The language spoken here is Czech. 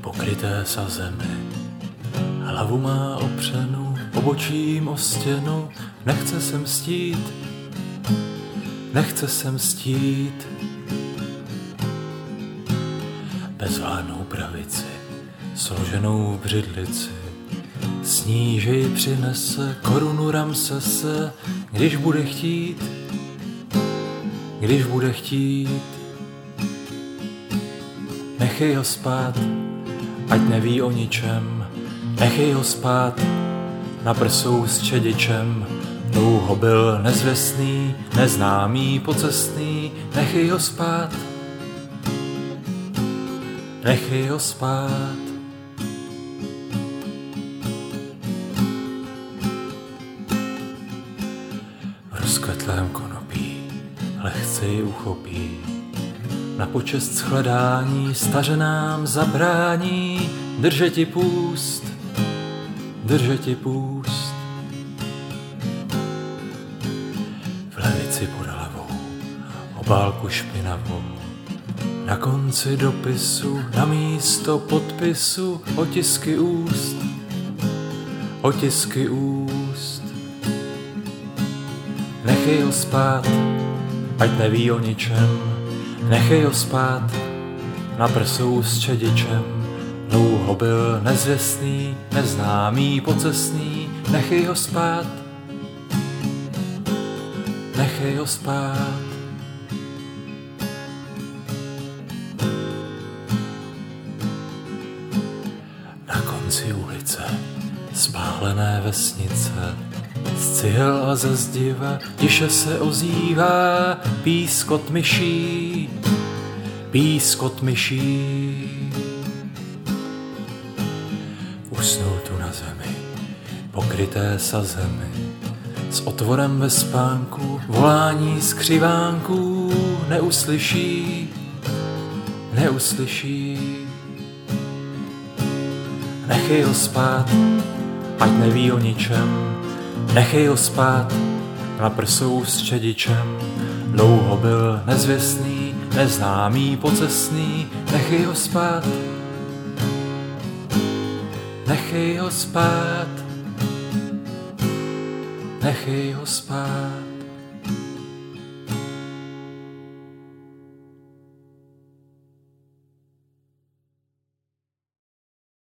pokryté sa zemi. Hlavu má opřenu, obočím o stěnu, nechce se mstít, nechce se mstít. Bezvládnou pravici, složenou v břidlici, snížej přinese korunu Ramsese, když bude chtít, když bude chtít. Nechej ho spát, ať neví o ničem, nechej ho spát na prsou s čedičem. Dlouho byl nezvěstný, neznámý, pocestný, nechej ho spát, nechej ho spát. Rozkvetlém konopí lehce ji uchopí, na počest shledání stařenám zabrání, drže ti půst, drže ti půst. V levici pod hlavou, obálku špinavou, na konci dopisu, na místo podpisu, otisky úst, otisky úst. Nechej ho spát, ať neví o ničem, nechej ho spát, na prsou s čedičem. Dlouho byl nezvěstný, neznámý, pocestný, nechej ho spát, nechej ho spát. Na konci ulice, spálené vesnice, z cihel a ze zdiva tiše se ozývá pískot myší, pískot myší. Usnul tu na zemi, pokryté sa zemi, s otvorem ve spánku, volání skřivánků neuslyší, neuslyší. Nechej ho spát, ať neví o ničem, nechej ho spát na prsou s čedičem. Dlouho byl nezvěstný, neznámý, pocestný, nechej ho spát, nechej ho spát, nechej ho spát.